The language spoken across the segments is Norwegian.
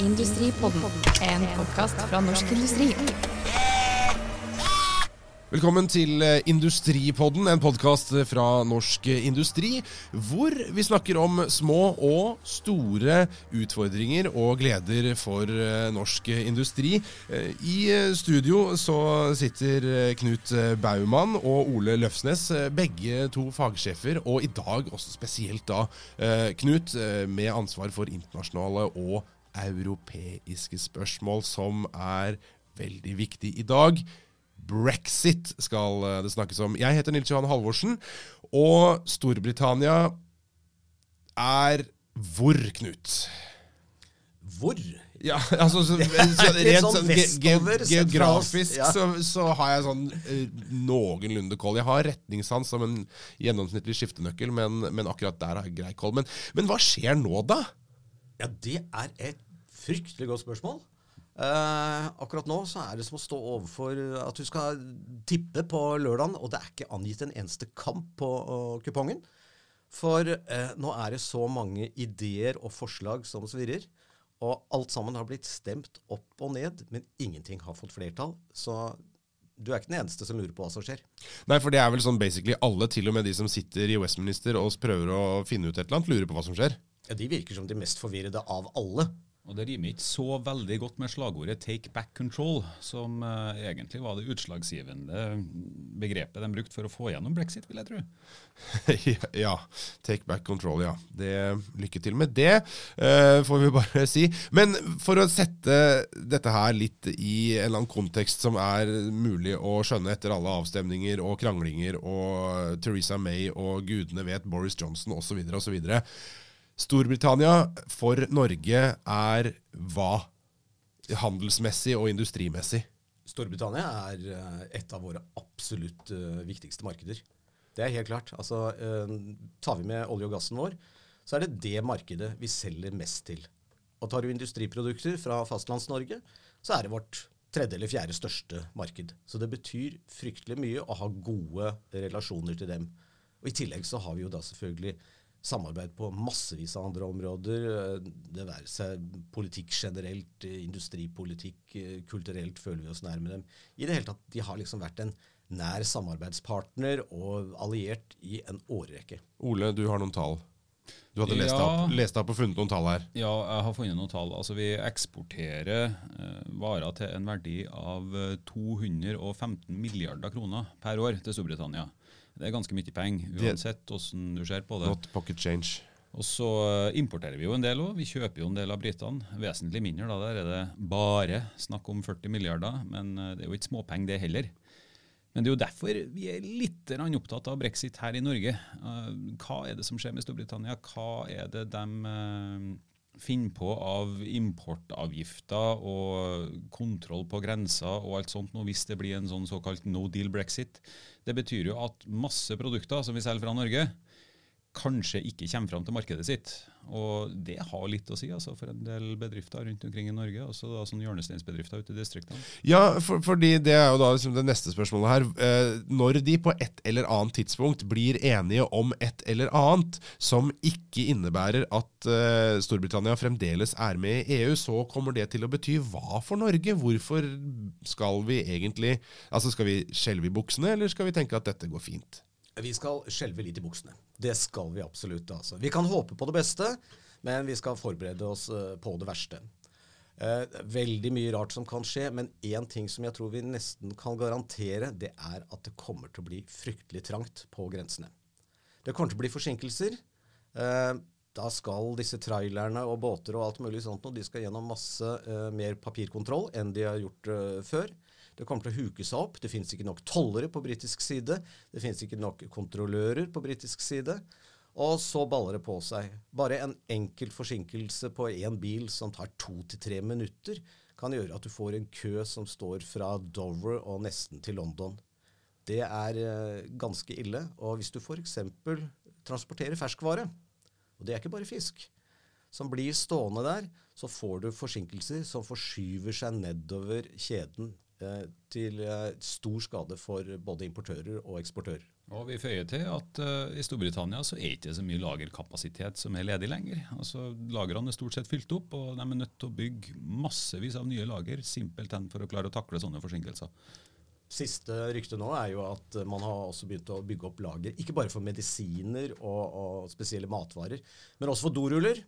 Industripodden, en podkast fra Norsk Industri. Velkommen til eh, Industripodden, en podkast fra Norsk Industri, hvor vi snakker om små og store utfordringer og gleder for eh, norsk industri. Eh, I eh, studio så sitter eh, Knut Baumann og Ole Løfsnes, eh, begge to fagsjefer, og i dag også spesielt da eh, Knut, eh, med ansvar for internasjonale og europeiske spørsmål, som er veldig viktig i dag. Brexit skal eh, det snakkes om. Jeg heter Nils Johan Halvorsen, og Storbritannia er hvor, Knut? Hvor? Ja, altså så, så, Rent sånn sånn ge ge geografisk Ja. så, så har jeg sånn eh, noenlunde koll. Jeg har retningssans som en gjennomsnittlig skiftenøkkel, men, men akkurat der har jeg grei koll. Men, men hva skjer nå, da? Ja, det er et fryktelig godt spørsmål. Eh, akkurat nå så er det som å stå overfor at du skal tippe på lørdagen, og det er ikke angitt en eneste kamp på uh, kupongen. For eh, nå er det så mange ideer og forslag som svirrer. Og alt sammen har blitt stemt opp og ned, men ingenting har fått flertall. Så du er ikke den eneste som lurer på hva som skjer. Nei, for det er vel sånn basically alle, til og med de som sitter i Westminister og prøver å finne ut et eller annet, lurer på hva som skjer. Ja, De virker som de mest forvirrede av alle. Og det rimer ikke så veldig godt med slagordet 'take back control', som uh, egentlig var det utslagsgivende begrepet de brukte for å få gjennom brexit, vil jeg tro. ja. Take back control, ja. Det, lykke til med det, uh, får vi bare si. Men for å sette dette her litt i en eller annen kontekst som er mulig å skjønne etter alle avstemninger og kranglinger og Theresa May og gudene vet Boris Johnson osv. osv. Storbritannia for Norge er hva? Handelsmessig og industrimessig. Storbritannia er eh, et av våre absolutt eh, viktigste markeder. Det er helt klart. Altså, eh, tar vi med olje og gassen vår, så er det det markedet vi selger mest til. Og tar du industriprodukter fra Fastlands-Norge, så er det vårt tredje eller fjerde største marked. Så det betyr fryktelig mye å ha gode relasjoner til dem. Og I tillegg så har vi jo da selvfølgelig samarbeid på massevis av andre områder. eh, Det være seg politikk generelt, eh, industripolitikk, eh, kulturelt føler vi oss nærme dem. I det hele tatt, De har liksom vært en nær samarbeidspartner og alliert i en årrekke. Ole, du har noen tall. Du hadde lest, Ja. opp, lest opp og funnet noen tall her. Ja, jeg har funnet noen tall. Altså, Vi eksporterer eh, varer til en verdi av eh, 215 milliarder kroner per år til Storbritannia. Det er ganske mye penger, uansett hvordan du ser på det. Not pocket change. Og så eh, importerer vi jo en del òg. Vi kjøper jo en del av britene. Vesentlig mindre. da, Der er det bare snakk om 40 milliarder. Men eh, det er jo ikke småpenger, det heller. Men det er jo derfor vi er litt opptatt av brexit her i Norge. Eh, Hva er det som skjer med Storbritannia? Hva er det de finner på av importavgifter og kontroll på grenser og alt sånt nå hvis det blir en sånn såkalt no deal brexit? Det betyr jo at masse produkter som vi selger fra Norge, kanskje ikke kommer fram til markedet sitt. Og det har litt å si altså, for en del bedrifter rundt omkring i Norge. Også da sånne hjørnesteinsbedrifter ute i distriktene. Ja, for, fordi det er jo da liksom det neste spørsmålet her. Eh, når de på et eller annet tidspunkt blir enige om et eller annet som ikke innebærer at eh, Storbritannia fremdeles er med i EU, så kommer det til å bety hva for Norge? Hvorfor skal vi egentlig Altså, skal vi skjelve i buksene, eller skal vi tenke at dette går fint? Vi skal skjelve litt i buksene. Det skal vi absolutt. altså. Vi kan håpe på det beste, men vi skal forberede oss eh, på det verste. Eh, veldig mye rart som kan skje, men én ting som jeg tror vi nesten kan garantere, det er at det kommer til å bli fryktelig trangt på grensene. Det kommer til å bli forsinkelser. Eh, da skal disse trailerne og båter og alt mulig sånt, og de skal gjennom masse mer papirkontroll enn de har gjort før. Det kommer til å huke seg opp. Det finnes ikke nok tollere på britisk side. Det finnes ikke nok kontrollører på britisk side. Og så baller det på seg. Bare en enkel forsinkelse på én bil som tar to til tre minutter, kan gjøre at du får en kø som står fra Dover og nesten til London. Det er eh, ganske ille. Og hvis du f.eks. transporterer ferskvare, og det er ikke bare fisk, som blir stående der, så får du forsinkelser som forskyver seg nedover kjeden til eh, stor skade for både importører og eksportører. Og Vi føyer til at uh, i Storbritannia så er ikke så mye lagerkapasitet som er ledig lenger. Altså Lagrene er stort sett fylt opp, og de er nødt til å bygge massevis av nye lager simpelthen for å klare å takle sånne forsinkelser. Siste rykte nå er jo at man har også begynt å bygge opp lager, ikke bare for medisiner og, og spesielle matvarer, men også for doruller.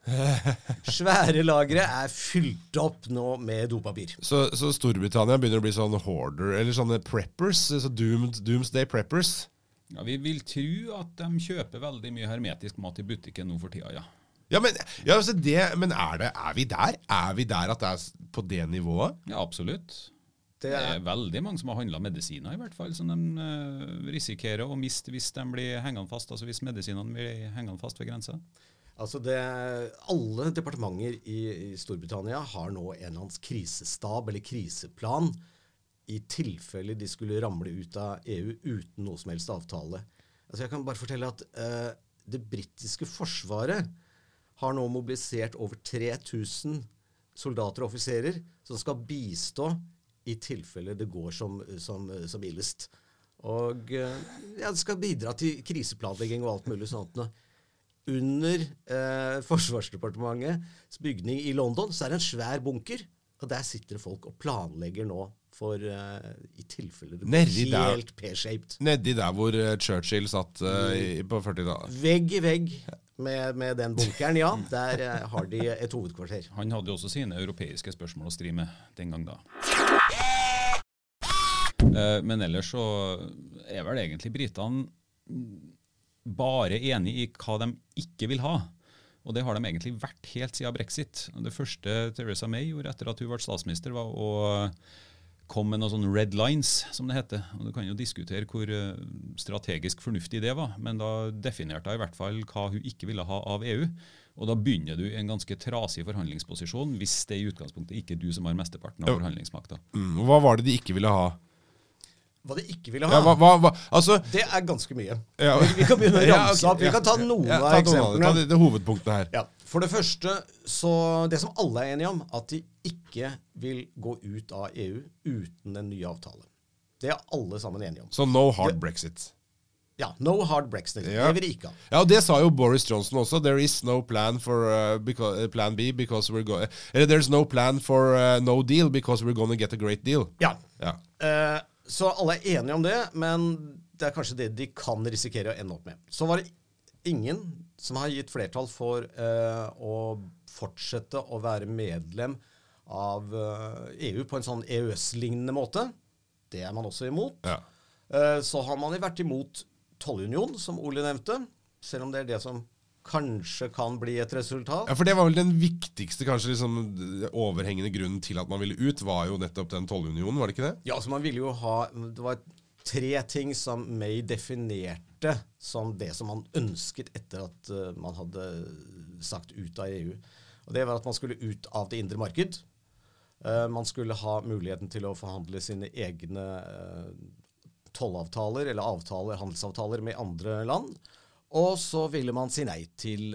Svære lagre er fylt opp nå med dopapir. Så, så, Storbritannia begynner å bli sånn hoarder, eller sånne preppers? Så doomed, doomsday preppers? Ja, Vi vil tro at de kjøper veldig mye hermetisk mat i butikken nå for tida, ja. Ja, Men, ja, altså det, men er, det, er vi der? Er vi der at det er på det nivået? Ja, absolutt. Det er, det er veldig mange som har handla medisiner, i hvert fall, som de uh, risikerer å miste hvis de blir hengende fast. Altså hvis medisinene blir hengende fast ved grensa. Altså det, alle departementer i, i, Storbritannia har nå en eller annen krisestab eller kriseplan i tilfelle de skulle ramle ut av EU uten noe som helst avtale. Altså jeg kan bare fortelle at uh, det britiske forsvaret har nå mobilisert over 3000 soldater og offiserer som skal bistå i tilfelle det går som, som, som illest. Og eh, ja, det skal bidra til kriseplanlegging og alt mulig sånt. Under eh, Forsvarsdepartementets bygning i London så er det en svær bunker. Og der sitter folk og planlegger nå for uh, i tilfelle det blir helt p-shaped. Nedi der hvor uh, Churchill satt uh, i, på 40-tallet. Vegg i vegg med, med, den bunkeren, ja. Der har de et hovedkvarter. Han hadde jo også sine europeiske spørsmål å stri med den gang da. Men ellers så er vel egentlig britene bare enig i hva de ikke vil ha. Og det har de egentlig vært helt siden brexit. Det første Theresa May gjorde etter at hun ble statsminister, var å komme med noen sånne red lines, som det heter. Og Du kan jo diskutere hvor eh, strategisk fornuftig det var, men da definerte hun i hvert fall hva hun ikke ville ha av EU. Og da begynner du i en ganske trasig forhandlingsposisjon hvis det i utgangspunktet ikke er du som har mesteparten av forhandlingsmakta. Mm, hva var det de ikke ville ha? Hva de ikke ville ha? Ja, hva, hva, hva, altså, det er ganske mye. Ja. Vi, vi, kan begynne å ramse opp. Vi kan ta noen av eksemplene. Ta det, det hovedpunktet her. For det første, så det som alle er enige om, at de ikke vil gå ut av EU uten en ny avtale. Det er alle sammen enige om. Så no hard brexit? Ja. No hard brexit. Ja. Det vil de ikke ha. Ja, og det sa jo Boris Johnson også. There is no plan for uh, because, uh, plan B because we're going there's no plan for uh, no deal because we're going to get a great deal. Ja. ja. Uh, så alle er enige om det, men det er kanskje det de kan risikere å ende opp med. Så var det ingen som har gitt flertall for eh, å fortsette å være medlem av eh, EU på en sånn EØS-lignende måte. Det er man også imot. Ja. Eh, så har man vært imot tollunion, som Ole nevnte, selv om det er det som kanskje kan bli et resultat. Ja, For det var vel den viktigste kanskje liksom, overhengende grunnen til at man ville ut, var jo nettopp den tollunionen, var det ikke det? Ja, så man ville jo ha Det var tre ting som May definerte som det som man ønsket etter at uh, man hadde sagt ut av EU. Og Det var at man skulle ut av det indre marked. Uh, man skulle ha muligheten til å forhandle sine egne uh, tollavtaler eller avtaler, handelsavtaler med andre land. Og så ville man si nei til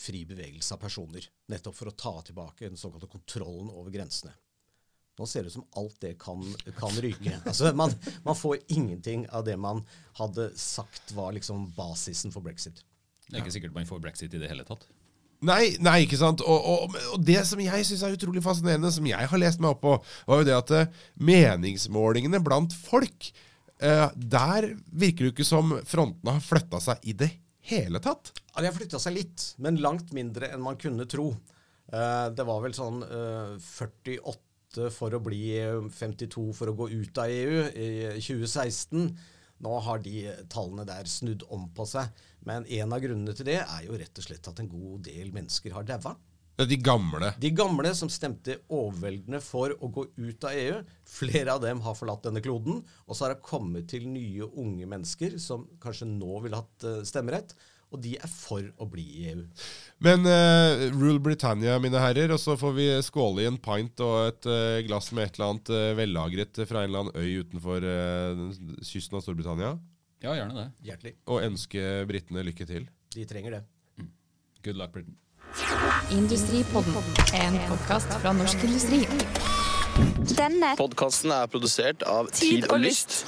fri bevegelse av personer. Nettopp for å ta tilbake den såkalte kontrollen over grensene. Nå ser det ut som alt det kan, kan ryke. Altså, man, man, får ingenting av det man hadde sagt var liksom basisen for brexit. Det er ikke sikkert man får brexit i det hele tatt. Nei, nei, ikke sant. Og, og, og det som jeg syns er utrolig fascinerende, som jeg har lest meg opp på, var jo det at uh, meningsmålingene blant folk eh, Der virker det jo ikke som frontene har flytta seg i det hele tatt. Ja, De har flytta seg litt, men langt mindre enn man kunne tro. Eh, det var vel sånn 48 for å bli 52 for å gå ut av EU i 2016. Nå har de tallene der snudd om på seg. Men en av grunnene til det er jo rett og slett at en god del mennesker har daua. De gamle? De gamle som stemte overveldende for å gå ut av EU. Flere av dem har forlatt denne kloden. Og så har det kommet til nye unge mennesker som kanskje nå ville hatt eh, stemmerett og de er for å bli i EU. Men uh, rule Britannia, mine herrer, og så får vi skåle i en pint og et uh, glass med et eller annet uh, vellagret fra en eller annen øy utenfor kysten av Storbritannia. Ja, gjerne det. Hjertelig. Og ønske britene lykke til. De trenger det. Mm. Good luck, Britain. Industripodden, en podkast fra Norsk Industri. Denne podkasten er produsert av Tid og Lyst.